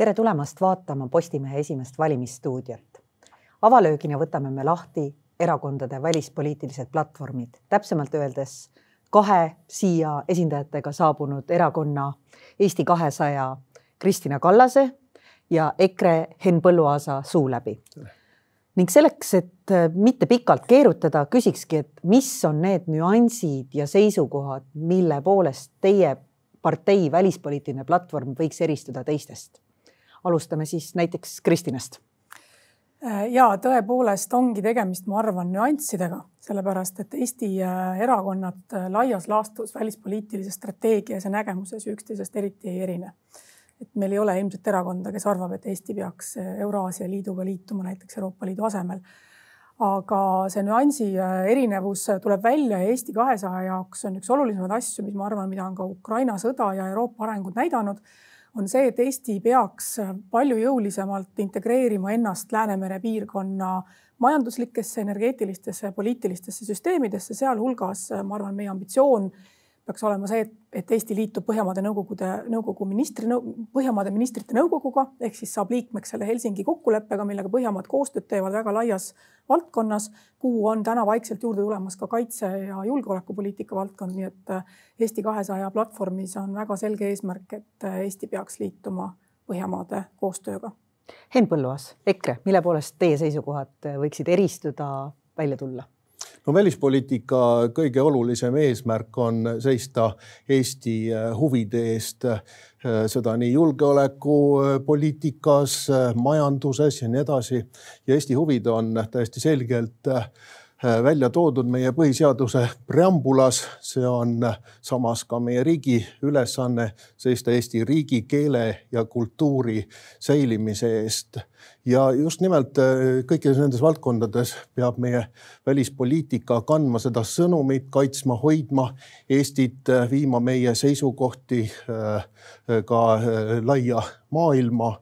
tere tulemast vaatama Postimehe esimest valimisstuudiot. avalöögina võtame me lahti erakondade välispoliitilised platvormid, täpsemalt öeldes kahe siia esindajatega saabunud erakonna Eesti kahesaja Kristina Kallase ja EKRE Henn Põlluaasa suu läbi. ning selleks, et mitte pikalt keerutada, küsikski, et mis on need nüansid ja seisukohad, mille poolest teie partei välispoliitiline platvorm võiks eristuda teistest? Alustame siis näiteks Kristinast Äh, ja tõepoolest ongi tegemist, ma arvan, nüanssidega, sellepärast et Eesti äh, erakonnad äh, laias laastus välispoliitilises strateegias ja nägemuses üksteisest eriti ei erine. et meil ei ole ilmselt erakonda, kes arvab, et Eesti peaks Euraasia Liiduga liituma näiteks Euroopa Liidu asemel. aga see nüansi erinevus tuleb välja ja Eesti kahesaja jaoks on üks olulisemaid asju, mis ma arvan, mida on ka Ukraina sõda ja Euroopa arengud näidanud on see, et Eesti peaks palju jõulisemalt integreerima ennast Läänemere piirkonna majanduslikesse, energeetilistesse ja poliitilistesse süsteemidesse, sealhulgas ma arvan, meie ambitsioon peaks olema see, et, et Eesti liitub Põhjamaade Nõukogude, nõukogu ministri, Põhjamaade ministrite nõukoguga ehk siis saab liikmeks selle Helsingi kokkuleppega, millega Põhjamaad koostööd teevad väga laias valdkonnas, kuhu on täna vaikselt juurde tulemas ka kaitse ja julgeolekupoliitika valdkond, nii et äh, Eesti kahesaja platvormis on väga selge eesmärk, et äh, Eesti peaks liituma Põhjamaade koostööga. Henn Põlluaas, EKRE, mille poolest teie seisukohad võiksid eristuda, välja tulla? No välispoliitika kõige olulisem eesmärk on seista Eesti äh, huvide eest, äh, seda nii julgeolekupoliitikas, äh, majanduses ja nii edasi. ja Eesti huvid on täiesti selgelt välja toodud meie põhiseaduse preambulas, see on samas ka meie riigi ülesanne seista Eesti riigi, keele ja kultuuri säilimise eest. ja just nimelt äh, kõikides nendes valdkondades peab meie välispoliitika kandma seda sõnumit, kaitsma, hoidma Eestit, äh, viima meie seisukohti ka laia maailma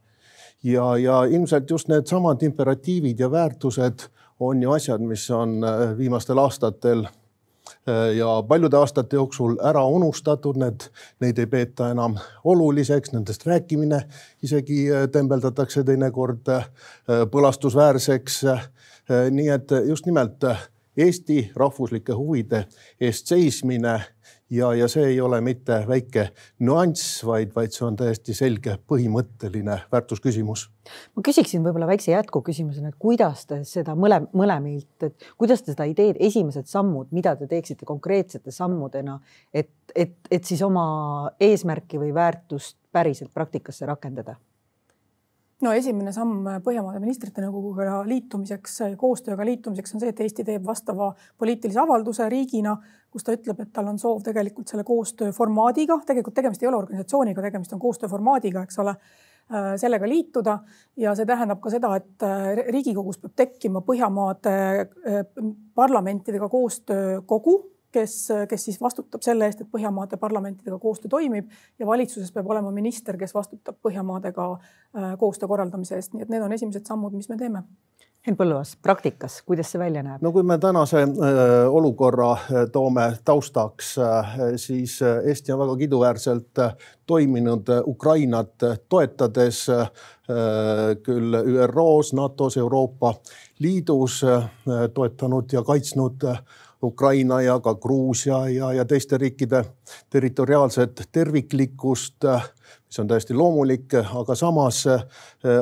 ja, ja ilmselt just needsamad imperatiivid ja väärtused on ju asjad, mis on äh, viimastel aastatel äh, ja paljude aastate jooksul ära unustatud, need, neid ei peeta enam oluliseks, nendest rääkimine isegi äh, tembeldatakse teinekord põlastusväärseks. nii et just nimelt Eesti rahvuslike huvide eest seismine ja, ja see ei ole mitte väike nüanss, vaid, vaid see on täiesti selge põhimõtteline väärtusküsimus. ma küsiksin võib-olla väikse jätkuküsimusena, et kuidas te seda mõle, mõlemilt, et kuidas te seda ideed, esimesed sammud, mida te teeksite konkreetsete sammudena, et, et, et siis oma eesmärki või väärtust päriselt praktikasse rakendada? no esimene samm Põhjamaade ministrite nõukoguga liitumiseks, koostööga liitumiseks on see, et Eesti teeb vastava poliitilise avalduse riigina, kus ta ütleb, et tal on soov tegelikult selle koostöö formaadiga, tegelikult tegemist ei ole organisatsiooniga, tegemist on koostööformaadiga, eks ole, äh, sellega liituda. Ja see tähendab ka seda, et äh, Riigikogus peab tekkima Põhjamaade äh, parlamentidega koostöökogu kes, kes siis vastutab selle eest, et Põhjamaade parlamentidega koostöö toimib. Ja valitsuses peab olema minister, kes vastutab Põhjamaadega koostöö korraldamise eest, nii et need on esimesed sammud, mis me teeme. Henn Põlluaas, praktikas, kuidas see välja näeb? no kui me tänase äh, olukorra äh, toome taustaks, siis Eesti on väga kiiduväärselt toiminud Ukrainat toetades küll ÜRO-s, NATO-s, Euroopa Liidus toetanud ja kaitsnud Ukraina ja ka Gruusia ja, ja teiste riikide territoriaalset terviklikkust, mis on täiesti loomulik, aga samas eh,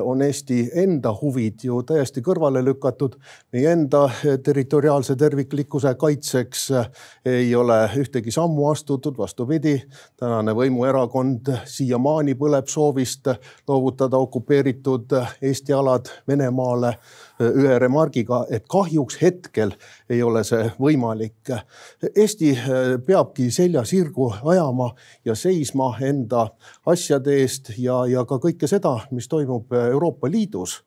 on Eesti enda huvid ju täiesti kõrvale lükatud. meie enda territoriaalse terviklikkuse kaitseks eh, ei ole ühtegi sammu astutud, vastupidi, tänane võimuerakond siiamaani põleb soovist loovutada okupeeritud Eesti alad Venemaale ühe remargiga, et kahjuks hetkel ei ole see võimalik. Eesti peabki selja sirgu ajama ja seisma enda asjade eest ja, ja ka kõike seda, mis toimub Euroopa Liidus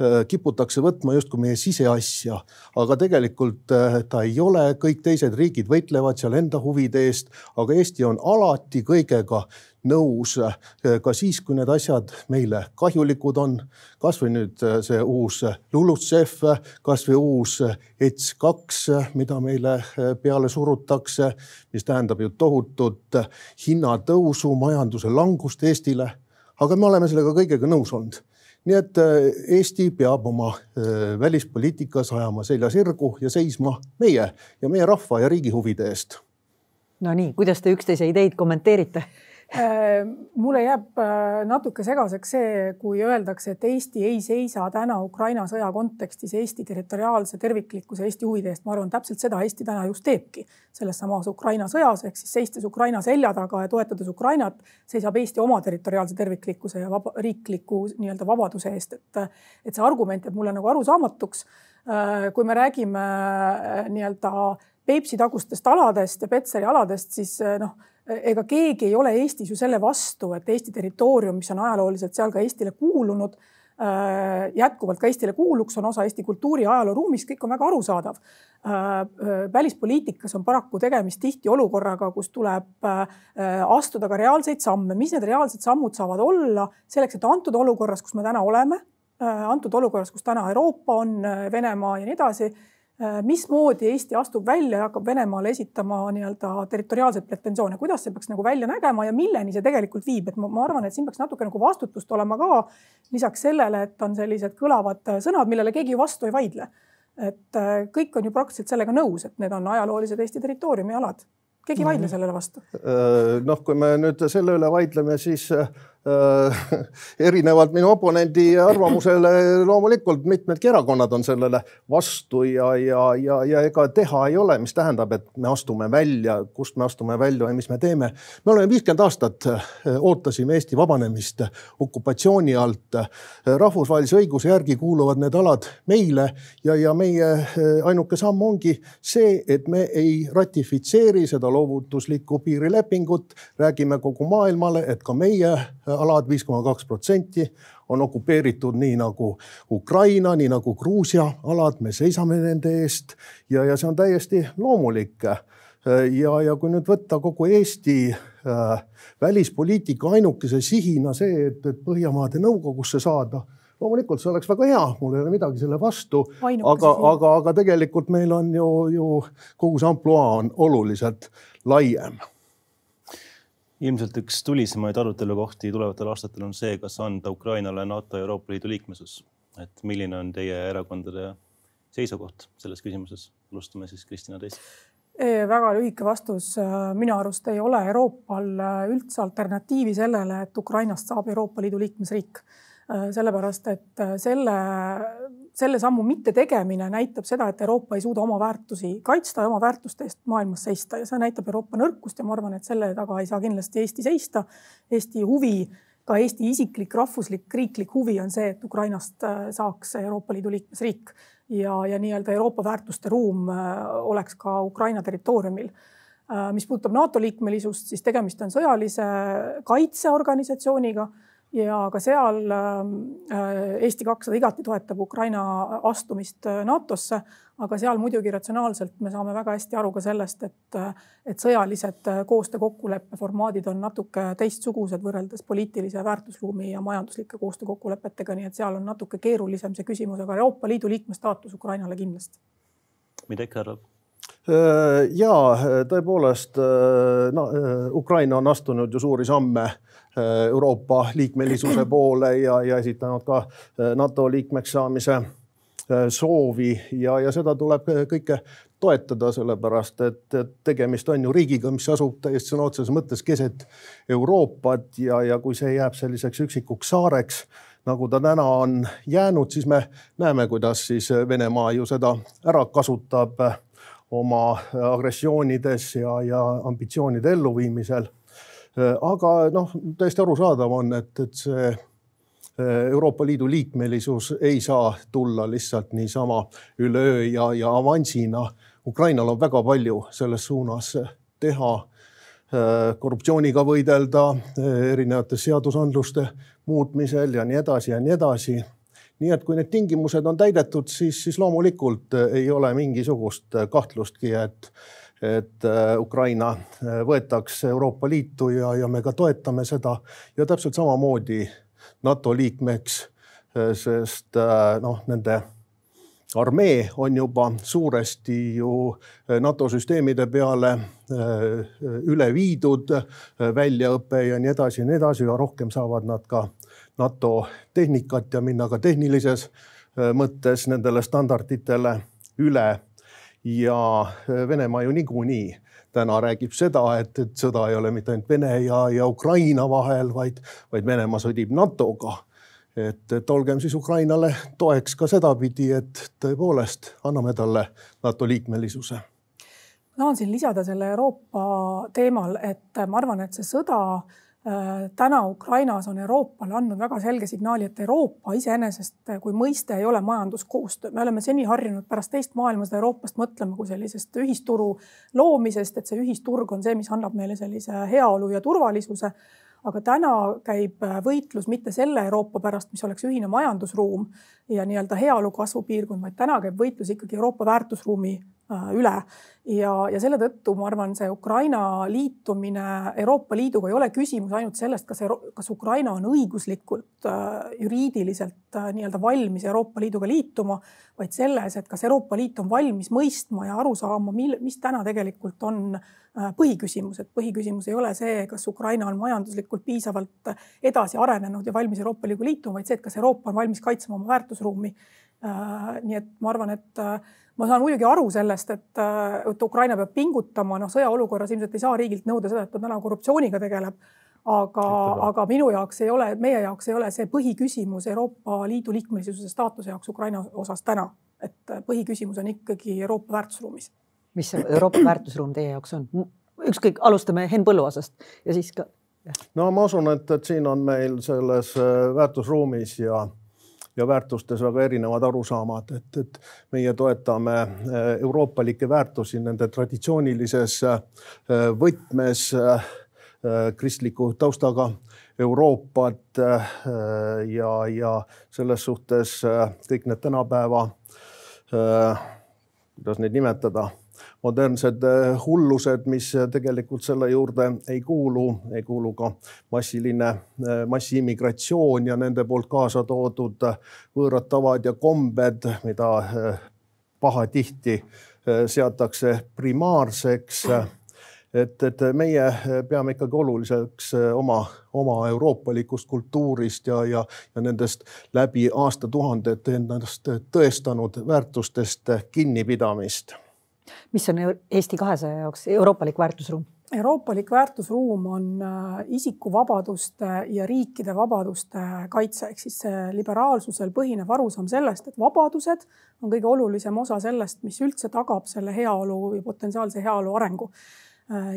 äh, kiputakse võtma justkui meie siseasja, aga tegelikult äh, ta ei ole, kõik teised riigid võitlevad seal enda huvide eest, aga Eesti on alati kõigega nõus äh, ka siis, kui need asjad meile kahjulikud on. kasvõi nüüd äh, see uus LULUCF, kasvõi uus ETS kaks, mida meile äh, peale surutakse, mis tähendab ju tohutut hinnatõusu, majanduse langust Eestile aga me oleme sellega kõigega nõus olnud nii et Eesti peab oma välispoliitikas ajama selja sirgu ja seisma meie ja meie rahva ja riigi huvide eest. Nonii, kuidas te üksteise ideid kommenteerite? Äh, mulle jääb äh, natuke segaseks see, kui öeldakse, et Eesti ei seisa täna Ukraina sõja kontekstis Eesti territoriaalse terviklikkuse, Eesti huvide eest. ma arvan, täpselt seda Eesti täna just teebki selles samas Ukraina sõjas ehk siis seistes Ukraina selja taga ja toetades Ukrainat, seisab Eesti oma territoriaalse terviklikkuse ja vaba, riikliku nii-öelda vabaduse eest, et, et see argument jääb mulle nagu arusaamatuks. Äh, kui me räägime nii-öelda Peipsi tagustest aladest ja Petseri aladest, siis noh ega keegi ei ole Eestis ju selle vastu, et Eesti territoorium, mis on ajalooliselt seal ka Eestile kuulunud, äh, jätkuvalt ka Eestile kuuluks, on osa Eesti kultuuri ja ajalooruumist, kõik on väga arusaadav. Äh, äh, välispoliitikas on paraku tegemist tihti olukorraga, kus tuleb astuda ka reaalseid samme. mis need reaalsed sammud saavad olla selleks, et antud olukorras, kus me täna oleme, antud olukorras, kus täna Euroopa on, Venemaa ja nii edasi mismoodi Eesti astub välja ja hakkab Venemaale esitama nii-öelda territoriaalseid pretensioone, kuidas see peaks nagu välja nägema ja milleni see tegelikult viib, et ma, ma arvan, et siin peaks natuke nagu vastutust olema ka. lisaks sellele, et on sellised kõlavad sõnad, millele keegi ju vastu ei vaidle. et äh, kõik on ju praktiliselt sellega nõus, et need on ajaloolised Eesti territooriumi alad keegi ei vaidle mhm. sellele vastu. Äh, noh, kui me nüüd selle üle vaidleme, siis Äh, erinevalt minu oponendi arvamusele loomulikult mitmedki erakonnad on sellele vastu ja, ja, ja, ja ega teha ei ole, mis tähendab, et me astume välja, kust me astume välja ja mis me teeme. me oleme viiskümmend aastat äh, ootasime Eesti vabanemist okupatsiooni alt. rahvusvahelise õiguse järgi kuuluvad need alad meile ja, ja meie äh, ainuke samm ongi see, et me ei ratifitseeri seda loovutuslikku piirilepingut. räägime kogu maailmale, et ka meie alad, viis koma kaks protsenti on okupeeritud nii nagu Ukraina, nii nagu Gruusia alad, me seisame nende eest ja, ja see on täiesti loomulik. ja, ja kui nüüd võtta kogu Eesti äh, välispoliitika ainukese sihina see, et, et Põhjamaade Nõukogusse saada loomulikult see oleks väga hea, mul ei ole midagi selle vastu, aga, aga, aga tegelikult meil on ju, ju kogu see ampluaa on oluliselt laiem ilmselt üks tulisemaid arutelukohti tulevatel aastatel on see, kas anda Ukrainale NATO ja Euroopa Liidu liikmesus. et milline on teie erakondade seisukoht selles küsimuses? alustame siis Kristina teist. väga lühike vastus. minu arust ei ole Euroopal üldse alternatiivi sellele, et Ukrainast saab Euroopa Liidu liikmesriik. sellepärast, et selle selle sammu mittetegemine näitab seda, et Euroopa ei suuda oma väärtusi kaitsta ja oma väärtuste eest maailmas seista. Ja see näitab Euroopa nõrkust ja ma arvan, et selle taga ei saa kindlasti Eesti seista. Eesti huvi, ka Eesti isiklik, rahvuslik, riiklik huvi on see, et Ukrainast äh, saaks Euroopa Liidu liikmesriik. Ja, ja nii-öelda Euroopa väärtuste ruum äh, oleks ka Ukraina territooriumil. Äh, mis puudutab NATO liikmelisust, siis tegemist on sõjalise kaitseorganisatsiooniga ja ka seal äh, Eesti kakssada igati toetab Ukraina astumist äh, NATO-sse, aga seal muidugi ratsionaalselt me saame väga hästi aru ka sellest, et, äh, et sõjalised koostöökokkuleppe formaadid on natuke teistsugused võrreldes poliitilise väärtusruumi ja majanduslike koostöökokkulepetega, nii et seal on natuke keerulisem see küsimus, aga Euroopa Liidu liikme staatus Ukrainale kindlasti. mida EKRE arvab? Ja tõepoolest no, Ukraina on astunud ju suuri samme Äh, Euroopa liikmelisuse poole ja, ja esitanud ka äh, NATO liikmeks saamise äh, soovi ja, ja seda tuleb kõike toetada, sellepärast et, et tegemist on ju riigiga, mis asub täiesti sõna otseses mõttes keset Euroopat ja, ja kui see jääb selliseks üksikuks saareks, nagu ta täna on jäänud, siis me näeme, kuidas siis Venemaa ju seda ära kasutab oma agressioonides ja, ja ambitsioonide elluviimisel Äh, aga noh, täiesti arusaadav on, et, et see äh, Euroopa Liidu liikmelisus ei saa tulla lihtsalt niisama üleöö ja, ja avansina. Ukrainal on väga palju selles suunas teha, äh, korruptsiooniga võidelda, erinevate seadusandluste muutmisel ja nii edasi ja nii edasi. Nii et kui need tingimused on täidetud, siis, siis loomulikult ei ole mingisugust kahtlustki, et et äh, Ukraina äh, võetakse Euroopa Liitu ja, ja me ka toetame seda. Ja täpselt samamoodi NATO liikmeks, äh, sest noh, nende armee on juba suuresti ju NATO süsteemide peale üle viidud, väljaõpe ja nii edasi ja nii edasi, üha rohkem saavad nad ka NATO tehnikat ja minna ka tehnilises mõttes nendele standarditele üle. ja Venemaa ju niikuinii täna räägib seda, et, et sõda ei ole mitte ainult Vene ja, ja Ukraina vahel, vaid, vaid Venemaa sõdib NATO-ga et, et olgem siis Ukrainale toeks ka sedapidi, et tõepoolest anname talle NATO liikmelisuse. ma tahan siin lisada selle Euroopa teemal, et ma arvan, et see sõda äh, täna Ukrainas on Euroopale andnud väga selge signaali, et Euroopa iseenesest kui mõiste ei ole majanduskoostöö. me oleme seni harjunud pärast teist maailmasõda Euroopast mõtlema kui sellisest ühisturu loomisest, et see ühisturg on see, mis annab meile sellise heaolu ja turvalisuse aga täna käib äh, võitlus mitte selle Euroopa pärast, mis oleks ühine majandusruum ja nii-öelda heaolu kasvupiirkond, vaid täna käib võitlus ikkagi Euroopa väärtusruumi äh, üle. ja, ja selle tõttu ma arvan, see Ukraina liitumine Euroopa Liiduga ei ole küsimus ainult sellest, kas, kas Ukraina on õiguslikult äh, juriidiliselt nii-öelda valmis Euroopa Liiduga liituma, vaid selles, et kas Euroopa Liit on valmis mõistma ja aru saama, mil, mis täna tegelikult on Äh, põhiküsimus, et põhiküsimus ei ole see, kas Ukraina on majanduslikult piisavalt edasi arenenud ja valmis Euroopa Liiduga liituma, vaid see, et kas Euroopa on valmis kaitsma oma väärtusruumi. Äh, nii et ma arvan, et äh, ma saan muidugi aru sellest, et, et Ukraina peab pingutama, noh, sõjaolukorras ilmselt ei saa riigilt nõuda seda, et ta täna korruptsiooniga tegeleb. Aga, aga minu jaoks ei ole, meie jaoks ei ole see põhiküsimus Euroopa Liidu liikmelisuse staatuse jaoks Ukraina osas täna, et põhiküsimus on ikkagi Euroopa väärtusruumis. Mis see Euroopa väärtusruum teie jaoks on? ükskõik, alustame Henn Põlluaasast ja siis ka. no ma usun, et, et siin on meil selles äh, väärtusruumis ja ja väärtustes väga erinevad arusaamad, et, et meie toetame äh, euroopalikke väärtusi nende traditsioonilises äh, võtmes kristliku taustaga Euroopat ja, ja selles suhtes kõik need tänapäeva, kuidas neid nimetada modernsed äh, hullused, mis tegelikult selle juurde ei kuulu, ei kuulu ka massiline äh, massiimmigratsioon ja nende poolt kaasa toodud äh, võõrad tavad ja kombed, mida pahatihti seatakse primaarseks. Et, et meie peame ikkagi oluliseks oma, oma euroopalikust kultuurist ja, ja, ja nendest läbi aastatuhandete ennast tõestanud väärtustest kinnipidamist mis on Eesti kahesaja jaoks euroopalik väärtusruum? euroopalik väärtusruum on äh, isikuvabaduste ja riikide vabaduste kaitse, ehk siis liberaalsusel põhinev arusaam sellest, et vabadused on kõige olulisem osa sellest, mis üldse tagab selle heaolu potentsiaalse heaolu arengu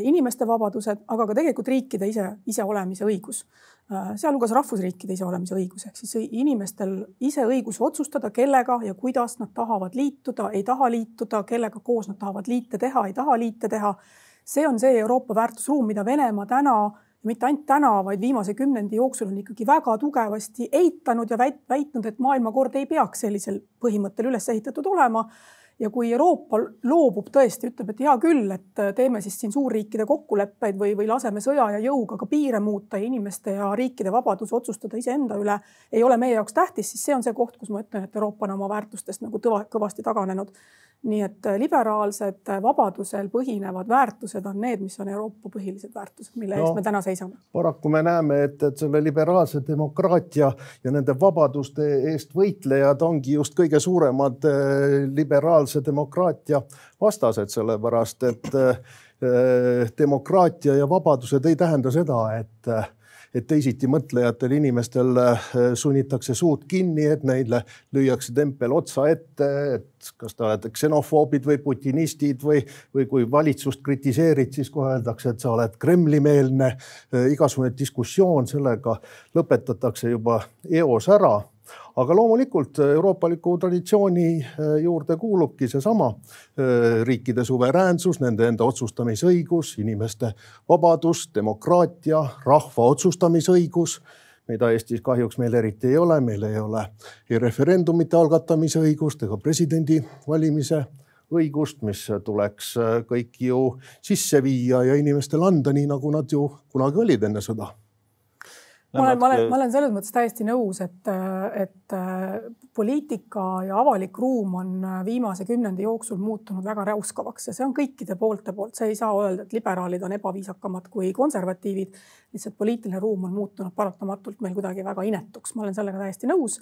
inimeste vabadused, aga ka tegelikult riikide ise, iseolemise õigus. Äh, sealhulgas rahvusriikide iseolemise õigus ehk siis inimestel ise õigus otsustada, kellega ja kuidas nad tahavad liituda, ei taha liituda, kellega koos nad tahavad liite teha, ei taha liite teha. see on see Euroopa väärtusruum, mida Venemaa täna ja mitte ainult täna, vaid viimase kümnendi jooksul on ikkagi väga tugevasti eitanud ja väitnud, et maailmakord ei peaks sellisel põhimõttel üles ehitatud olema ja kui Euroopa loobub tõesti, ütleb, et hea küll, et teeme siis siin suurriikide kokkuleppeid või, või laseme sõja ja jõuga ka piire muuta ja inimeste ja riikide vabadus otsustada iseenda üle ei ole meie jaoks tähtis, siis see on see koht, kus ma ütlen, et Euroopa on oma väärtustest nagu tõva, kõvasti taganenud nii et äh, liberaalsed, äh, vabadusel põhinevad väärtused on need, mis on Euroopa põhilised väärtused, mille no, eest me täna seisame. paraku me näeme, et, et selle liberaalse demokraatia ja nende vabaduste eest võitlejad ongi just kõige suuremad äh, liberaalse demokraatia vastased, sellepärast et demokraatia ja vabadused ei tähenda seda, et et teisitimõtlejatel inimestel äh, sunnitakse suud kinni, et neile lüüakse tempel otsa ette, et kas te olete ksenofoobid või putinistid või, või kui valitsust kritiseerid, siis kohe öeldakse, et sa oled Kremli-meelne. Äh, igasugune diskussioon sellega lõpetatakse juba eos ära aga loomulikult äh, euroopaliku traditsiooni äh, juurde kuulubki seesama äh, riikide suveräänsus, nende enda otsustamisõigus, inimeste vabadus, demokraatia, rahva otsustamisõigus mida Eestis kahjuks meil eriti ei ole, meil ei ole ei referendumite algatamise õigust ega presidendi valimise õigust, mis tuleks kõik ju sisse viia ja inimestele anda, nii nagu nad ju kunagi olid enne sõda ma olen, ma olen, ma olen selles mõttes täiesti nõus, et, et poliitika ja avalik ruum on viimase kümnendi jooksul muutunud väga räuskavaks ja see on kõikide poolte poolt, see ei saa öelda, et liberaalid on ebaviisakamad kui konservatiivid. lihtsalt poliitiline ruum on muutunud paratamatult meil kuidagi väga inetuks, ma olen sellega täiesti nõus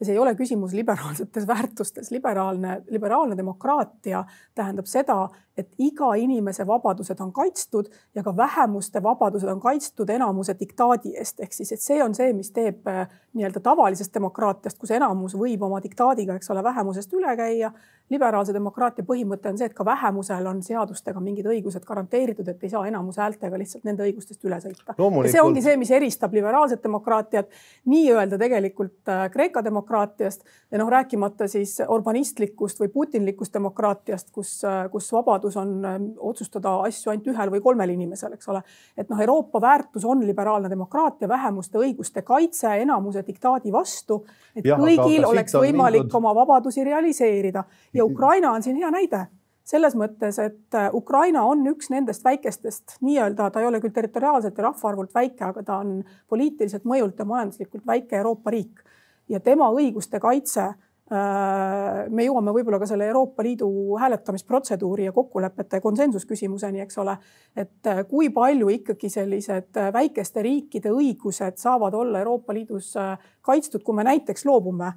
ja see ei ole küsimus liberaalsetes väärtustes. liberaalne, liberaalne demokraatia tähendab seda, et iga inimese vabadused on kaitstud ja ka vähemuste vabadused on kaitstud enamuse diktaadi eest. ehk siis, et see on see, mis teeb äh, nii-öelda tavalisest demokraatiast, kus enamus võib oma diktaadiga, eks ole, vähemusest üle käia. liberaalse demokraatia põhimõte on see, et ka vähemusel on seadustega mingid õigused garanteeritud, et ei saa enamuse häältega lihtsalt nende õigustest üle sõita. see ongi see, mis eristab liberaalset demokraatiat nii-öelda tegelikult äh, Kreeka demokraatiast ja noh, rääkimata siis urbanistlikust või putinlikust demokraatiast, kus, kus vabadus vabadus on ähm, otsustada asju ainult ühel või kolmel inimesel, eks ole. et noh, Euroopa väärtus on liberaalne demokraatia, vähemuste õiguste kaitse enamuse diktaadi vastu. et ja, kõigil oleks võimalik mindud... oma vabadusi realiseerida ja Ukraina on siin hea näide selles mõttes, et äh, Ukraina on üks nendest väikestest nii-öelda, ta ei ole küll territoriaalselt ja rahvaarvult väike, aga ta on poliitiliselt mõjult ja majanduslikult väike Euroopa riik ja tema õiguste kaitse Äh, me jõuame võib-olla ka selle Euroopa Liidu hääletamisprotseduuri ja kokkulepete konsensusküsimuseni, eks ole. et äh, kui palju ikkagi sellised äh, väikeste riikide õigused saavad olla Euroopa Liidus kaitstud, kui me näiteks loobume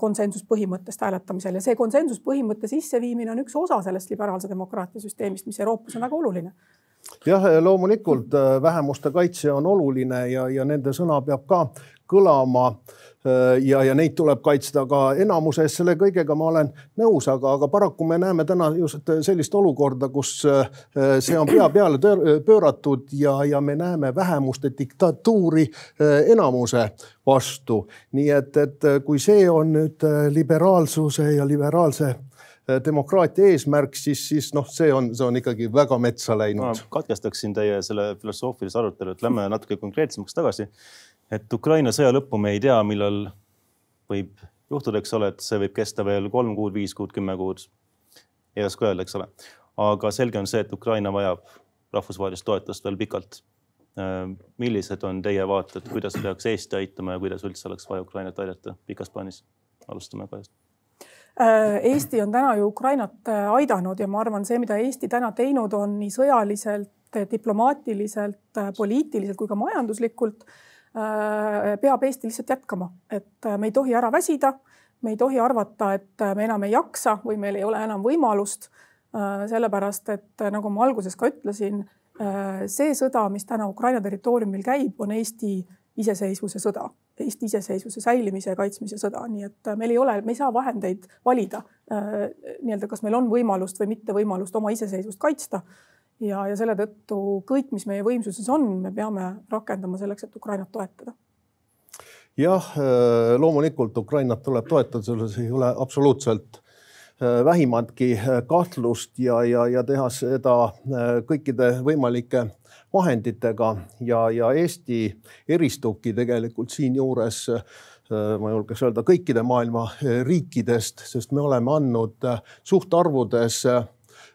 konsensuspõhimõttest hääletamisel. Ja see konsensuspõhimõtte sisseviimine on üks osa sellest liberaalse demokraatia süsteemist, mis Euroopas on väga oluline. Jah, loomulikult vähemuste kaitse on oluline ja, ja nende sõna peab ka kõlama ja, ja neid tuleb kaitsta ka enamuses, selle kõigega ma olen nõus, aga, aga paraku me näeme täna just sellist olukorda, kus äh, see on pea peale pööratud ja, ja me näeme vähemuste diktatuuri äh, enamuse vastu. nii et, et kui see on nüüd liberaalsuse ja liberaalse demokraatia eesmärk, siis, siis noh, see on, see on ikkagi väga metsa läinud. ma katkestaksin teie selle filosoofilise arutelu, et lähme natuke konkreetsemaks tagasi et Ukraina sõja lõppu me ei tea, millal võib juhtuda, eks ole, et see võib kesta veel kolm kuud, viis kuud, kümme kuud. ei oska öelda, eks ole. aga selge on see, et Ukraina vajab rahvusvahelist toetust veel pikalt. Äh, millised on teie vaated, kuidas peaks Eesti aitama ja kuidas üldse oleks vaja Ukrainat aidata pikas plaanis? alustame Kajast äh, Eesti on täna ju Ukrainat äh, aidanud ja ma arvan, see, mida Eesti täna teinud on nii sõjaliselt, diplomaatiliselt, poliitiliselt kui ka majanduslikult peab Eesti lihtsalt jätkama, et äh, me ei tohi ära väsida. me ei tohi arvata, et äh, me enam ei jaksa või meil ei ole enam võimalust. sellepärast, et nagu ma alguses ka ütlesin, see sõda, mis täna Ukraina territooriumil käib, on Eesti iseseisvuse sõda, Eesti iseseisvuse säilimise ja kaitsmise sõda, nii et meil ei ole, me ei saa vahendeid valida nii-öelda, kas meil on võimalust või mitte võimalust oma iseseisvust kaitsta ja, ja selle tõttu kõik, mis meie võimsuses on, me peame rakendama selleks, et Ukrainat toetada. Jah, äh, loomulikult Ukrainat tuleb toetada, selles ei ole absoluutselt äh, vähimatki äh, kahtlust ja, ja, ja teha seda kõikide võimalike vahenditega. Ja, ja Eesti eristubki tegelikult siinjuures ma julgeks öelda kõikide maailma riikidest, sest me oleme andnud suhtarvudes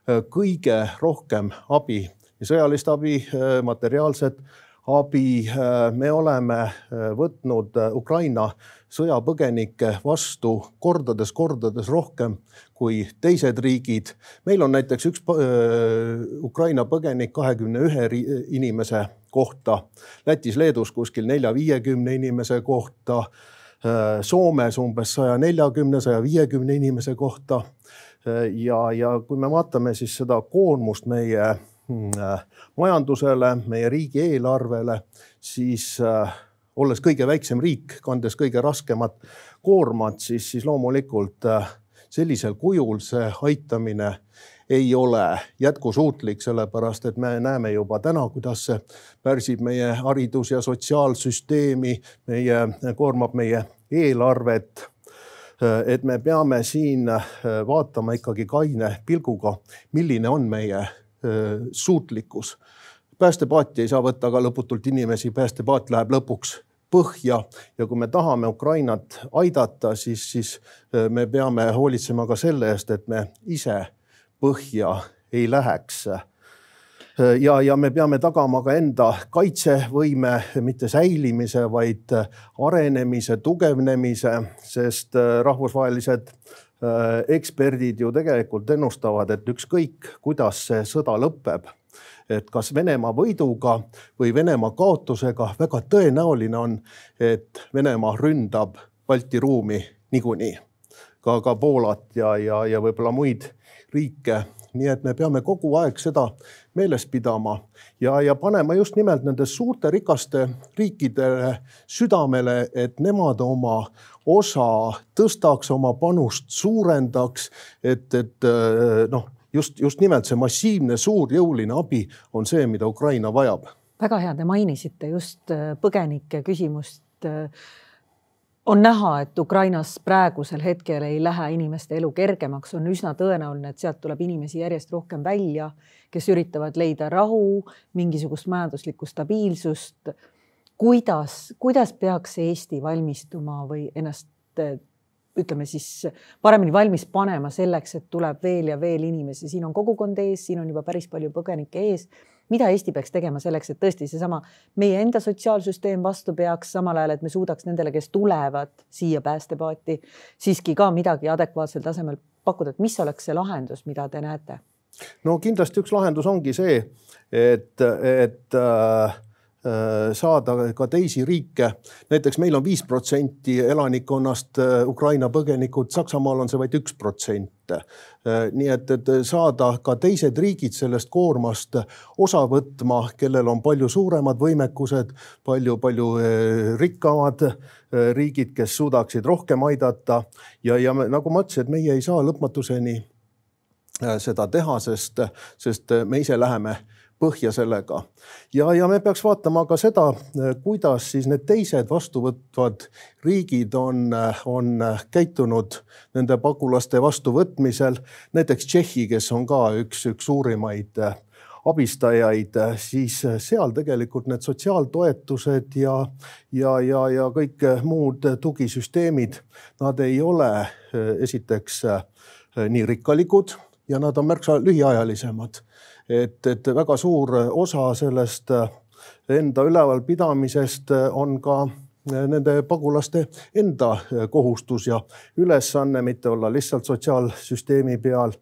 kõige rohkem abi, sõjalist abi, äh, materiaalset abi. Äh, me oleme võtnud Ukraina sõjapõgenikke vastu kordades-kordades rohkem kui teised riigid. meil on näiteks üks Ukraina põgenik kahekümne ühe inimese kohta, Lätis-Leedus kuskil nelja-viiekümne inimese kohta, Soomes umbes saja neljakümne, saja viiekümne inimese kohta ja, ja kui me vaatame siis seda koormust meie mm, majandusele, meie riigieelarvele, siis äh, olles kõige väiksem riik, kandes kõige raskemat koormat, siis, siis loomulikult äh, sellisel kujul see aitamine ei ole jätkusuutlik, sellepärast et me näeme juba täna, kuidas see pärsib meie haridus- ja sotsiaalsüsteemi, meie, koormab meie eelarvet. Äh, et me peame siin äh, vaatama ikkagi kaine pilguga, milline on meie äh, suutlikkus. päästepaati ei saa võtta ka lõputult inimesi, päästepaat läheb lõpuks põhja ja kui me tahame Ukrainat aidata, siis, siis me peame hoolitsema ka selle eest, et me ise põhja ei läheks ja, ja me peame tagama ka enda kaitsevõime, mitte säilimise, vaid arenemise, tugevnemise, sest rahvusvahelised eksperdid ju tegelikult ennustavad, et ükskõik, kuidas see sõda lõpeb et kas Venemaa võiduga või Venemaa kaotusega, väga tõenäoline on, et Venemaa ründab Balti ruumi niikuinii, ka, ka Poolat ja, ja, ja võib-olla muid riike. Nii et me peame kogu aeg seda meeles pidama ja, ja panema just nimelt nende suurte rikaste riikidele südamele, et nemad oma osa tõstaks, oma panust suurendaks, et, et noh just, just nimelt see massiivne suur jõuline abi on see, mida Ukraina vajab. väga hea, te mainisite just äh, põgenike küsimust. On näha, et Ukrainas praegusel hetkel ei lähe inimeste elu kergemaks, on üsna tõenäoline, et sealt tuleb inimesi järjest rohkem välja, kes üritavad leida rahu, mingisugust majanduslikku stabiilsust. kuidas, kuidas peaks Eesti valmistuma või ennast ütleme siis paremini valmis panema selleks, et tuleb veel ja veel inimesi, siin on kogukond ees, siin on juba päris palju põgenikke ees. Mida Eesti peaks tegema selleks, et tõesti seesama meie enda sotsiaalsüsteem vastu peaks, samal ajal, et me suudaks nendele, kes tulevad siia päästepaati, siiski ka midagi adekvaatsel tasemel pakkuda, et mis oleks see lahendus, mida te näete? no kindlasti üks lahendus ongi see, et, et äh, saada ka teisi riike. näiteks meil on viis protsenti elanikkonnast äh, Ukraina põgenikud, Saksamaal on see vaid üks protsent. Äh, nii et, et saada ka teised riigid sellest koormast osa võtma, kellel on palju suuremad võimekused, palju-palju rikkamad riigid, kes suudaksid rohkem aidata ja, ja nagu ma ütlesin, et meie ei saa lõpmatuseni seda teha, sest, sest me ise läheme põhja sellega. ja, ja me peaks vaatama ka seda, kuidas siis need teised vastuvõtvad riigid on, on käitunud nende pagulaste vastuvõtmisel. näiteks Tšehhi, kes on ka üks, üks suurimaid abistajaid, siis seal tegelikult need sotsiaaltoetused ja, ja, ja, ja kõik muud tugisüsteemid, nad ei ole esiteks nii rikkalikud ja nad on märksa lühiajalisemad et, et väga suur osa sellest äh, enda ülevalpidamisest äh, on ka äh, nende pagulaste enda kohustus ja ülesanne, mitte olla lihtsalt sotsiaalsüsteemi peal.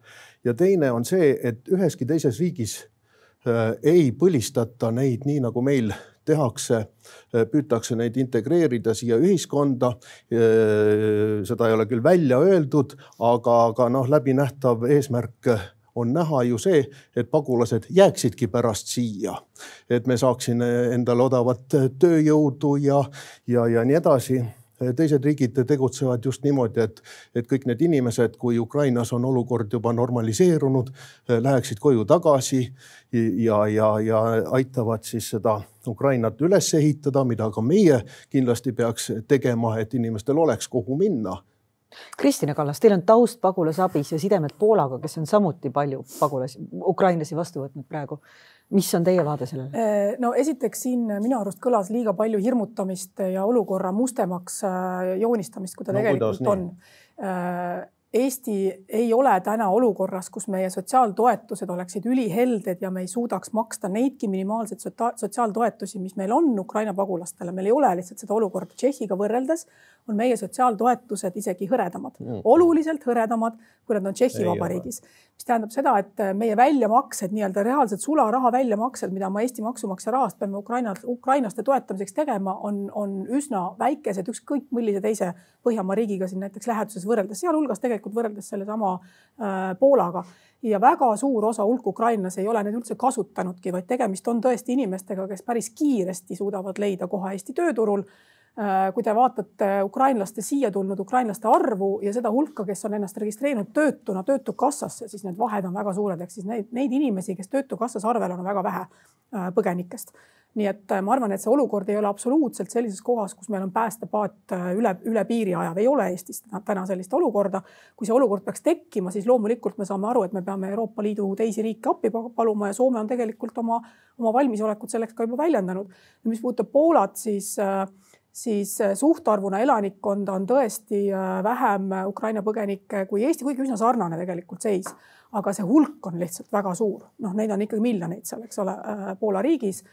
ja teine on see, et üheski teises riigis ei põlistata neid nii, nagu meil tehakse, püütakse neid integreerida siia ühiskonda. seda ei ole küll välja öeldud, aga, aga noh, läbinähtav eesmärk on näha ju see, et pagulased jääksidki pärast siia. et me saaksime endale odavat tööjõudu ja, ja, ja nii edasi teised riigid tegutsevad just niimoodi, et, et kõik need inimesed, kui Ukrainas on olukord juba normaliseerunud, läheksid koju tagasi ja, ja, ja aitavad siis seda Ukrainat üles ehitada, mida ka meie kindlasti peaks tegema, et inimestel oleks kuhu minna Kristina Kallas, teil on taust pagulasabis ja sidemed Poolaga, kes on samuti palju pagulasi, ukrainlasi vastu võtnud praegu. mis on teie vaade sellele? Äh, no esiteks siin minu arust kõlas liiga palju hirmutamist ja olukorra mustemaks äh, joonistamist, kui ta no, tegelikult on. Äh, Eesti ei ole täna olukorras, kus meie sotsiaaltoetused oleksid ülihelded ja me ei suudaks maksta neidki minimaalseid sotsiaaltoetusi, mis meil on Ukraina pagulastele. meil ei ole lihtsalt seda olukorda. Tšehhiga võrreldes on meie sotsiaaltoetused isegi hõredamad mm., oluliselt hõredamad, kui nad on Tšehhi Vabariigis. Mis tähendab seda, et meie väljamaksed, nii-öelda reaalsed sularaha väljamaksed, mida me Eesti maksumaksja rahast peame Ukraina, ukrainlaste toetamiseks tegema, on, on üsna väikesed, ükskõik millise teise Põhjamaa riigiga siin näiteks läheduses võrreldes, sealhulgas tegelikult võrreldes sellesama äh, Poolaga. Ja väga suur osa hulk ukrainlasi ei ole neid üldse kasutanudki, vaid tegemist on tõesti inimestega, kes päris kiiresti suudavad leida koha Eesti tööturul. Äh, kui te vaatate ukrainlaste siia tulnud ukrainlaste arvu ja seda hulka, kes on ennast registreerinud töötuna Töötukassasse, siis need vahed on väga suured, ehk siis neid, neid inimesi, kes Töötukassas arvel on, on väga vähe äh, põgenikest. nii et äh, ma arvan, et see olukord ei ole absoluutselt sellises kohas, kus meil on päästepaat üle, üle piiri ajav, ei ole Eestis täna sellist olukorda. kui see olukord peaks tekkima, siis loomulikult me saame aru, et me peame Euroopa Liidu teisi riike appi paluma ja Soome on tegelikult oma, oma valmisolekut selleks ka juba väljendanud. mis puudutab Poolat, siis äh, siis suhtarvuna elanikkonda on tõesti vähem Ukraina põgenikke kui Eesti, kuigi üsna sarnane tegelikult seis. aga see hulk on lihtsalt väga suur, noh, neid on ikkagi miljoneid seal, eks ole, Poola riigis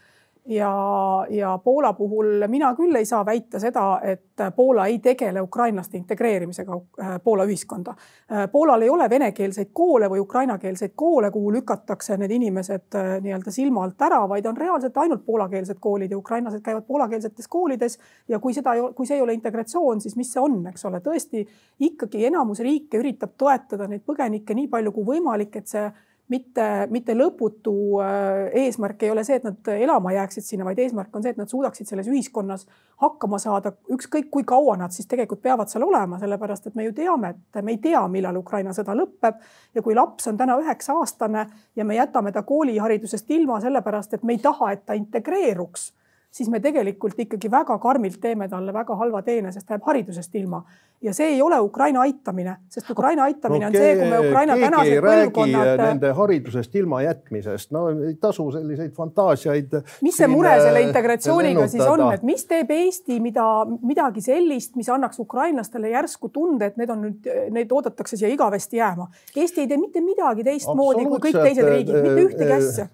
ja, ja Poola puhul mina küll ei saa väita seda, et Poola ei tegele ukrainlaste integreerimisega äh, Poola ühiskonda. Äh, Poolal ei ole venekeelseid koole või ukrainakeelseid koole, kuhu lükatakse need inimesed äh, nii-öelda silma alt ära, vaid on reaalselt ainult poolakeelsed koolid ja ukrainlased käivad poolakeelsetes koolides. ja kui seda, kui see ei ole integratsioon, siis mis see on, eks ole, tõesti ikkagi enamus riike üritab toetada neid põgenikke nii palju kui võimalik, et see mitte, mitte lõputu äh, eesmärk ei ole see, et nad elama jääksid sinna, vaid eesmärk on see, et nad suudaksid selles ühiskonnas hakkama saada, ükskõik kui kaua nad siis tegelikult peavad seal olema, sellepärast et me ju teame, et me ei tea, millal Ukraina sõda lõpeb. ja kui laps on täna üheksa aastane ja me jätame ta kooliharidusest ilma sellepärast, et me ei taha, et ta integreeruks siis me tegelikult ikkagi väga karmilt teeme talle väga halva teene, sest ta jääb haridusest ilma. ja see ei ole Ukraina aitamine, sest Ukraina aitamine no, on see, kui me Ukraina tänased põlvkonnad. Nende haridusest ilmajätmisest, no ei tasu selliseid fantaasiaid. mis see mure selle integratsiooniga lennustada. siis on, et mis teeb Eesti, mida, midagi sellist, mis annaks ukrainlastele järsku tunde, et need on nüüd, neid oodatakse siia igavesti jääma. Eesti ei tee mitte midagi teistmoodi kui kõik teised riigid, mitte ühtegi asja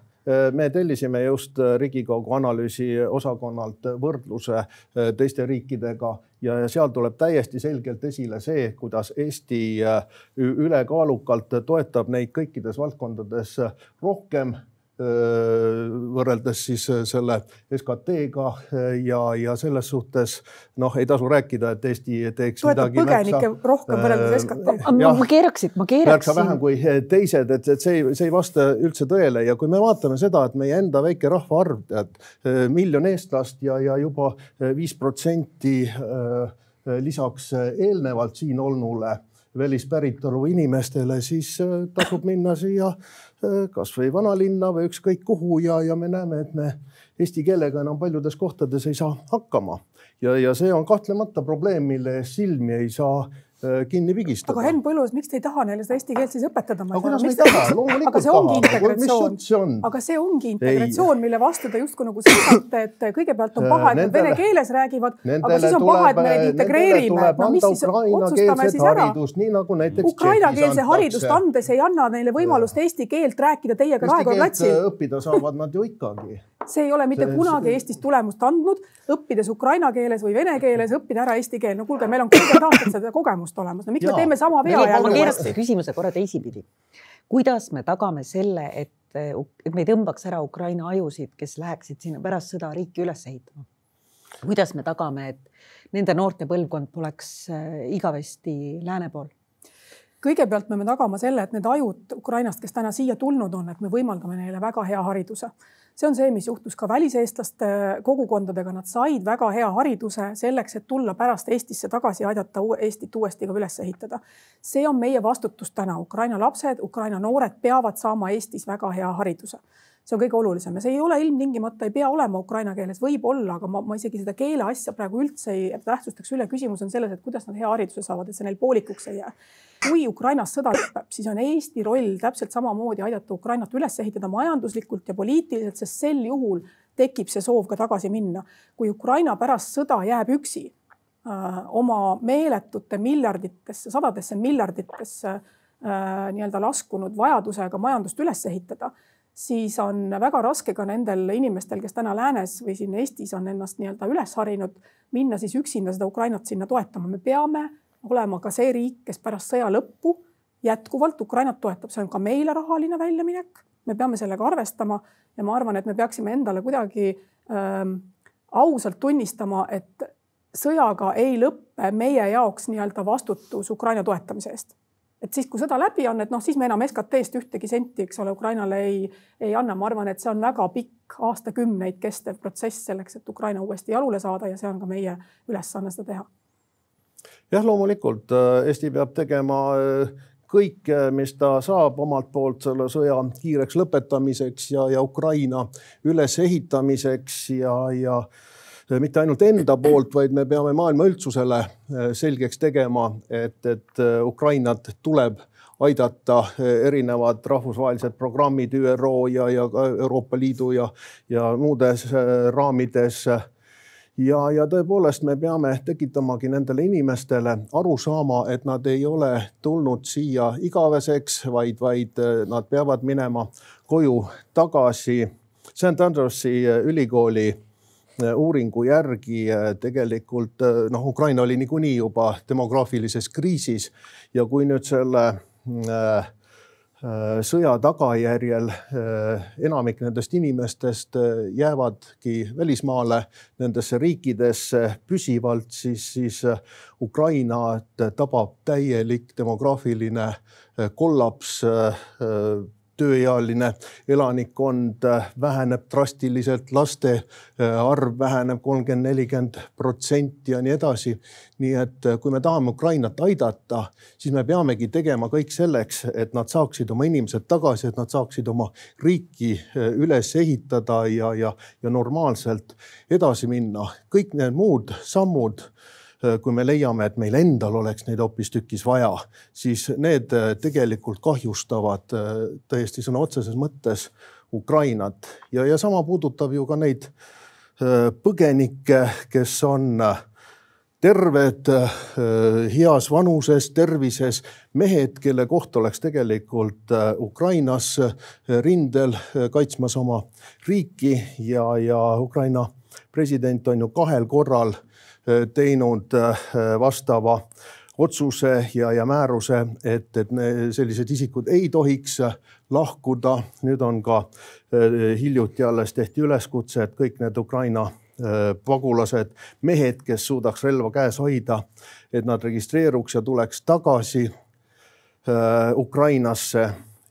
me tellisime just äh, Riigikogu analüüsiosakonnalt võrdluse äh, teiste riikidega ja seal tuleb täiesti selgelt esile see, kuidas Eesti äh, ülekaalukalt toetab neid kõikides valdkondades rohkem võrreldes siis selle SKT-ga ja, ja selles suhtes noh, ei tasu rääkida, et Eesti teeks Toetab midagi põgenikke märksa, rohkem võrreldes SKT-ga. ma, keeraksin, ma keeraksin. märksa vähem kui teised, et, et see, see ei vasta üldse tõele ja kui me vaatame seda, et meie enda väike rahvaarv, tead miljon eestlast ja, ja juba viis protsenti lisaks eelnevalt siin olnule välispäritolu inimestele, siis äh, tasub minna siia äh, kasvõi vanalinna või ükskõik kuhu ja, ja me näeme, et me eesti keelega enam paljudes kohtades ei saa hakkama. ja, ja see on kahtlemata probleem, mille eest silmi ei saa Äh, kinni pigistada. aga Henn Põllus, miks te ei taha neile seda eesti keelt siis õpetada? aga kuidas me ei taha, loomulikult aga see ongi integratsioon. aga see ongi integratsioon, mille vastu te justkui nagu seisate, et kõigepealt on paha, et nad vene keeles räägivad, aga siis on paha, et me neid integreerime. no mis siis, otsustame siis ära. nii nagu näiteks Ukrainakeelse haridust andes ei anna neile võimalust eesti keelt rääkida teiega Raekoja platsil. õppida saavad nad ju ikkagi see ei ole mitte kunagi Eestis tulemust andnud, õppides ukraina keeles või vene keeles, õppida ära eesti keel. no kuulge, meil on kolmkümmend aastat seda kogemust olemas, no miks ja. me teeme sama vea jälle? ma keerasin küsimuse korra teisipidi. kuidas me tagame selle, et, et me ei tõmbaks ära Ukraina ajusid, kes läheksid sinna pärast sõda riiki üles ehitama? kuidas me tagame, et nende noorte põlvkond poleks äh, igavesti lääne pool? kõigepealt me peame tagama selle, et need ajud Ukrainast, kes täna siia tulnud on, et me võimaldame neile väga hea hariduse see on see, mis juhtus ka väliseestlaste kogukondadega, nad said väga hea hariduse selleks, et tulla pärast Eestisse tagasi ja aidata Eestit uuesti ka üles ehitada. see on meie vastutus täna, Ukraina lapsed, Ukraina noored peavad saama Eestis väga hea hariduse see on kõige olulisem ja see ei ole ilmtingimata, ei pea olema ukraina keeles, võib olla, aga ma, ma isegi seda keele asja praegu üldse ei tähtsustaks üle. küsimus on selles, et kuidas nad hea hariduse saavad, et see neil poolikuks ei jää kui Ukrainas sõda lõpeb, siis on Eesti roll täpselt samamoodi aidata Ukrainat üles ehitada majanduslikult ja poliitiliselt, sest sel juhul tekib see soov ka tagasi minna. kui Ukraina pärast sõda jääb üksi äh, oma meeletute miljarditesse, sadadesse miljarditesse äh, nii-öelda laskunud vajadusega majandust üles ehitada, siis on väga raske ka nendel inimestel, kes täna läänes või siin Eestis on ennast nii-öelda üles harinud, minna siis üksinda seda Ukrainat sinna toetama. me peame olema ka see riik, kes pärast sõja lõppu jätkuvalt Ukrainat toetab, see on ka meile rahaline väljaminek. me peame sellega arvestama ja ma arvan, et me peaksime endale kuidagi ähm, ausalt tunnistama, et sõjaga ei lõppe meie jaoks nii-öelda vastutus Ukraina toetamise eest. Et siis, kui sõda läbi on, et noh, siis me enam SKT-st ühtegi senti, eks ole, Ukrainale ei, ei anna. ma arvan, et see on väga pikk, aastakümneid kestev protsess selleks, et Ukraina uuesti jalule saada ja see on ka meie ülesanne seda teha jah, loomulikult äh, Eesti peab tegema äh, kõike, mis ta saab omalt poolt selle sõja kiireks lõpetamiseks ja, ja Ukraina ülesehitamiseks ja, ja äh, mitte ainult enda poolt, vaid me peame maailma üldsusele selgeks tegema, et, et Ukrainat tuleb aidata erinevad rahvusvahelised programmid ÜRO ja, ja ka Euroopa Liidu ja, ja muudes raamides ja, ja tõepoolest me peame tekitamagi nendele inimestele aru saama, et nad ei ole tulnud siia igaveseks, vaid, vaid nad peavad minema koju tagasi. St Andrewsi ülikooli uuringu järgi tegelikult noh, Ukraina oli niikuinii juba demograafilises kriisis ja kui nüüd selle äh, Äh, sõja tagajärjel äh, enamik nendest inimestest äh, jäävadki välismaale nendesse riikidesse püsivalt, siis, siis Ukrainat tabab täielik demograafiline kollaps tööealine elanikkond väheneb drastiliselt, laste äh, arv väheneb kolmkümmend, nelikümmend protsenti ja nii edasi. nii et äh, kui me tahame Ukrainat aidata, siis me peamegi tegema kõik selleks, et nad saaksid oma inimesed tagasi, et nad saaksid oma riiki äh, üles ehitada ja, ja, ja normaalselt edasi minna. kõik need muud sammud Äh, kui me leiame, et meil endal oleks neid hoopistükkis vaja, siis need äh, tegelikult kahjustavad äh, täiesti sõna otseses mõttes Ukrainat. Ja, ja sama puudutab ju ka neid põgenikke, kes on terved, heas vanuses, tervises mehed, kelle koht oleks tegelikult Ukrainas rindel kaitsmas oma riiki. Ja, ja Ukraina president on ju kahel korral teinud äh, vastava otsuse ja, ja määruse, et, et sellised isikud ei tohiks lahkuda. nüüd on ka äh, hiljuti alles tehti üleskutse, et kõik need Ukraina äh, pagulased, mehed, kes suudaks relva käes hoida, et nad registreeruks ja tuleks tagasi Ukrainasse.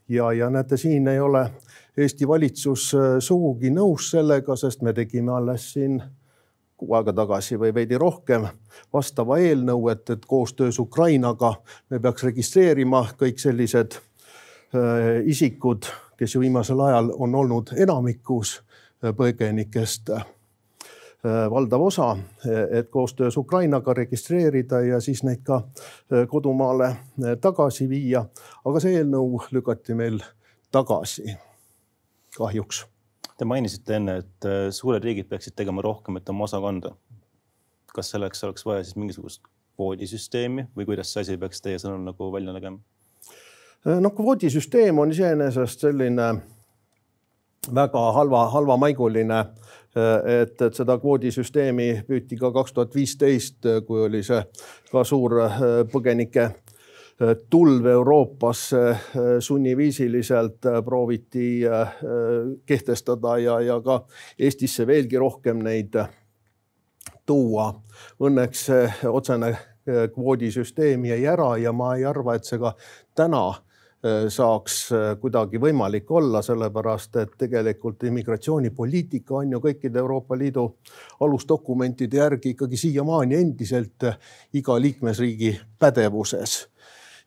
ja, ja näete, siin ei ole Eesti valitsus sugugi nõus sellega, sest me tegime alles siin kuu aega tagasi või veidi rohkem vastava eelnõu, et, et koostöös Ukrainaga me peaks registreerima kõik sellised äh, isikud, kes ju viimasel ajal on olnud enamikus äh, põgenikest äh, valdav osa, et koostöös Ukrainaga registreerida ja siis neid ka äh, kodumaale äh, tagasi viia. aga see eelnõu lükati meil tagasi, kahjuks Te mainisite enne, et äh, suured riigid peaksid tegema rohkem, et oma osa kanda. kas selleks oleks vaja siis mingisugust kvoodisüsteemi või kuidas see asi peaks teie sõnul nagu välja nägema? Äh, noh, kvoodisüsteem on iseenesest selline väga halva, halvamaiguline. Äh, et, et seda kvoodisüsteemi püüti ka kaks tuhat viisteist, kui oli see ka suur põgenike tulv Euroopasse äh, sunniviisiliselt äh, prooviti kehtestada ja, ja ka Eestisse veelgi rohkem neid tuua. Õnneks see otsene kvoodisüsteem jäi ära ja ma ei arva, et see ka täna saaks kuidagi võimalik olla, sellepärast et tegelikult immigratsioonipoliitika on ju kõikide Euroopa Liidu alusdokumentide järgi ikkagi siiamaani endiselt iga liikmesriigi pädevuses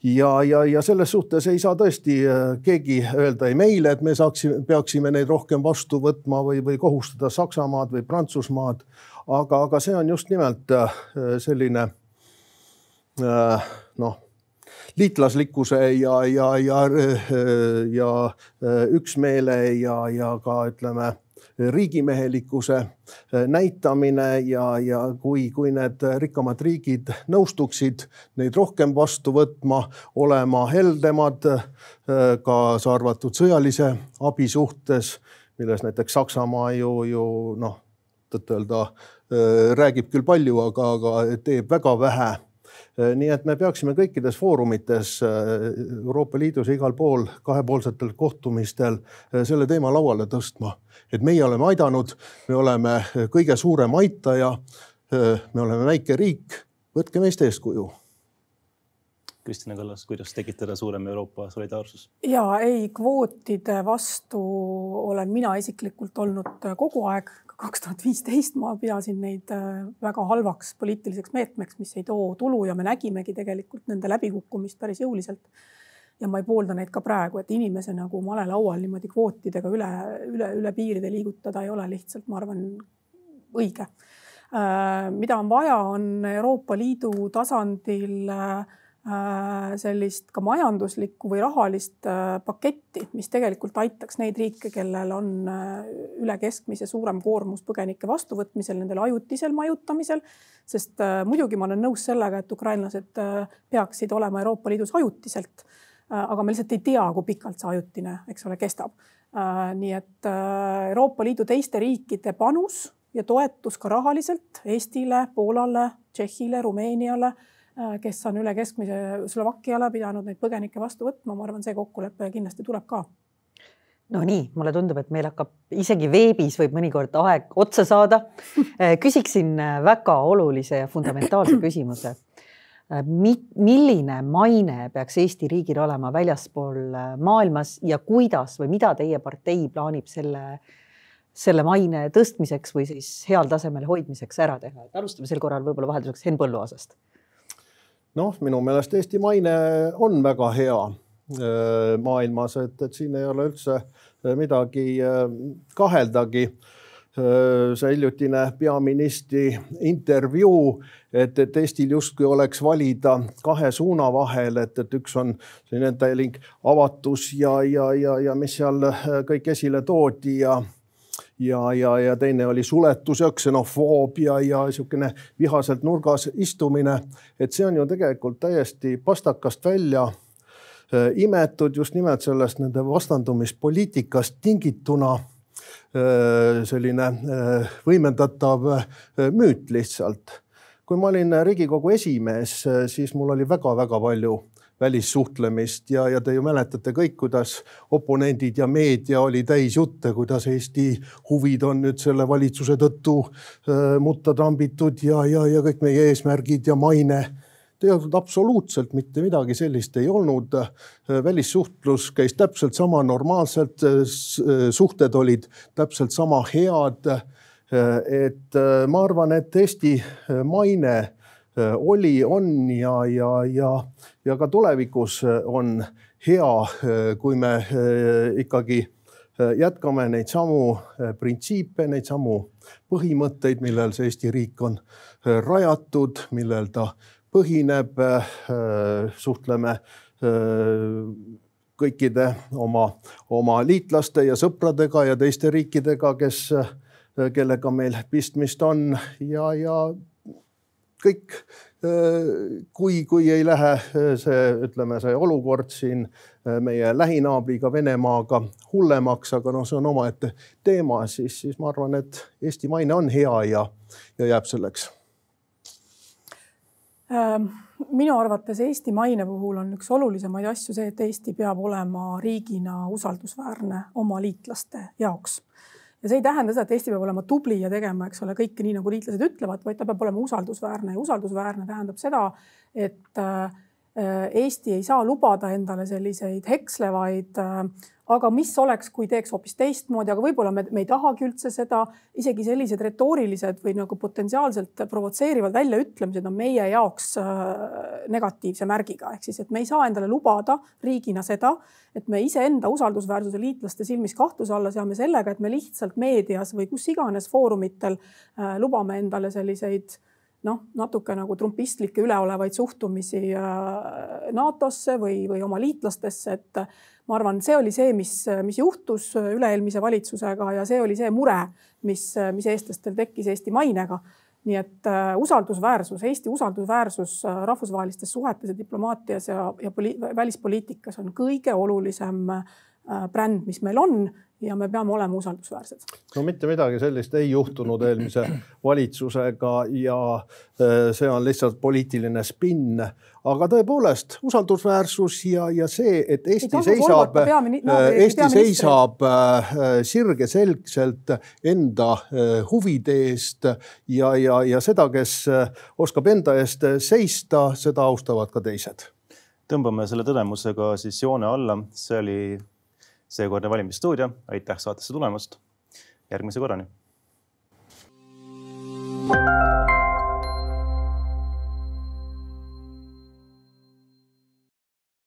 ja, ja, ja selles suhtes ei saa tõesti äh, keegi öelda ei meile, et me saaksime, peaksime neid rohkem vastu võtma või, või kohustada Saksamaad või Prantsusmaad. aga, aga see on just nimelt äh, selline äh, noh liitlaslikkuse ja, ja, ja, ja üksmeele ja, ja ka ütleme riigimehelikkuse äh, näitamine ja, ja kui, kui need rikkamad riigid nõustuksid neid rohkem vastu võtma, olema heldemad, äh, kaasa arvatud sõjalise abi suhtes, milles näiteks Saksamaa ju, ju noh, tõtt-öelda äh, räägib küll palju, aga, aga teeb väga vähe nii et me peaksime kõikides foorumites Euroopa Liidus ja igal pool kahepoolsetel kohtumistel selle teema lauale tõstma et meie oleme aidanud, me oleme kõige suurem aitaja. me oleme väike riik, võtke meist eeskuju. Kristina Kallas, kuidas tekitada suurem Euroopa solidaarsus? ja ei, kvootide vastu olen mina isiklikult olnud kogu aeg. Kaks tuhat viisteist ma pidasin neid äh, väga halvaks poliitiliseks meetmeks, mis ei too tulu ja me nägimegi tegelikult nende läbikukkumist päris jõuliselt ja ma ei poolda neid ka praegu, et inimese nagu malelaual niimoodi kvootidega üle, üle, üle piiride liigutada ei ole lihtsalt, ma arvan, õige. Äh, mida on vaja, on Euroopa Liidu tasandil äh, sellist ka majanduslikku või rahalist äh, paketti, mis tegelikult aitaks neid riike, kellel on äh, üle keskmise suurem koormus põgenike vastuvõtmisel, nendel ajutisel majutamisel. sest muidugi ma olen nõus sellega, et ukrainlased peaksid olema Euroopa Liidus ajutiselt. aga me lihtsalt ei tea, kui pikalt see ajutine, eks ole, kestab. nii et Euroopa Liidu teiste riikide panus ja toetus ka rahaliselt Eestile, Poolale, Tšehhile, Rumeeniale Äh, kes on üle keskmise Slovakkiale pidanud neid põgenikke vastu võtma, ma arvan, see kokkulepe kindlasti tuleb ka no nii, mulle tundub, et meil hakkab isegi veebis võib mõnikord aeg otsa saada. Äh, küsiksin äh, väga olulise ja fundamentaalse küsimuse. milline maine peaks Eesti riigil olema väljaspool maailmas ja kuidas või mida teie partei plaanib selle, selle maine tõstmiseks või siis heal tasemel hoidmiseks ära teha? et alustame sel korral võib-olla vahelduseks Henn Põlluaasast noh, minu meelest Eesti maine on väga hea äh, maailmas, et, et siin ei ole üldse äh, midagi äh, kaheldagi. see hiljutine peaministri intervjuu, et, et Eestil justkui oleks valida kahe suuna vahel, et, et üks on selline täielik avatus ja, ja, ja, ja mis seal kõik esile toodi ja ja, ja, ja teine oli suletus ja ksenofoobia ja niisugune vihaselt nurgas istumine. et see on ju tegelikult täiesti pastakast välja äh, imetud just nimelt sellest nende vastandumispoliitikast tingituna äh, selline äh, võimendatav müüt lihtsalt. kui ma olin Riigikogu esimees, siis mul oli väga-väga palju välissuhtlemist ja, ja te ju mäletate kõik, kuidas oponendid ja meedia oli täis jutte, kuidas Eesti huvid on nüüd selle valitsuse tõttu äh, mutta trambitud ja, ja, ja kõik meie eesmärgid ja maine. tegelikult absoluutselt mitte midagi sellist ei olnud. välissuhtlus käis täpselt sama normaalselt, suhted olid täpselt sama head. et ma arvan, et Eesti maine oli, on ja, ja, ja ja ka tulevikus äh, on hea, äh, kui me äh, ikkagi jätkame neid samu printsiipe, neid samu põhimõtteid, millel see Eesti riik on rajatud, millel ta põhineb. suhtleme kõikide oma, oma liitlaste ja sõpradega ja teiste riikidega, kes, kellega meil pistmist on ja, ja kõik kui, kui ei lähe see, ütleme, see olukord siin meie lähinaabriga Venemaaga hullemaks, aga noh, see on omaette teema, siis, siis ma arvan, et Eesti maine on hea ja, ja jääb selleks. Ähm, minu arvates Eesti maine puhul on üks olulisemaid asju see, et Eesti peab olema riigina usaldusväärne oma liitlaste jaoks ja see ei tähenda seda, et Eesti peab olema tubli ja tegema, eks ole, kõike nii, nagu liitlased ütlevad, vaid ta peab olema usaldusväärne. Ja usaldusväärne tähendab seda, et äh, Eesti ei saa lubada endale selliseid hekslevaid äh, aga mis oleks, kui teeks hoopis teistmoodi, aga võib-olla me, me ei tahagi üldse seda, isegi sellised retoorilised või nagu potentsiaalselt provotseerivad väljaütlemised on meie jaoks äh, negatiivse märgiga, ehk siis, et me ei saa endale lubada riigina seda, et me iseenda usaldusväärsuse liitlaste silmis kahtluse alla seame sellega, et me lihtsalt meedias või kus iganes foorumitel äh, lubame endale selliseid noh, natuke nagu trumpistlikke üleolevaid suhtumisi äh, NATO-sse või, või oma liitlastesse, et ma arvan, see oli see, mis, mis juhtus üle-eelmise valitsusega ja see oli see mure, mis, mis eestlastel tekkis Eesti mainega. nii et äh, usaldusväärsus, Eesti usaldusväärsus äh, rahvusvahelistes suhetes ja diplomaatias ja, ja välispoliitikas on kõige olulisem äh, bränd, mis meil on ja me peame olema usaldusväärsed. no mitte midagi sellist ei juhtunud eelmise valitsusega ja äh, see on lihtsalt poliitiline spinn. aga tõepoolest usaldusväärsus ja, ja see, et Eesti seisab, no, Eesti seisab äh, sirgeselgselt enda äh, huvide eest ja, ja, ja seda, kes oskab enda eest seista, seda austavad ka teised. tõmbame selle tõdemusega siis joone alla, see oli seekordne valimisstuudio, aitäh saatesse tulemast. järgmise korrani. thank you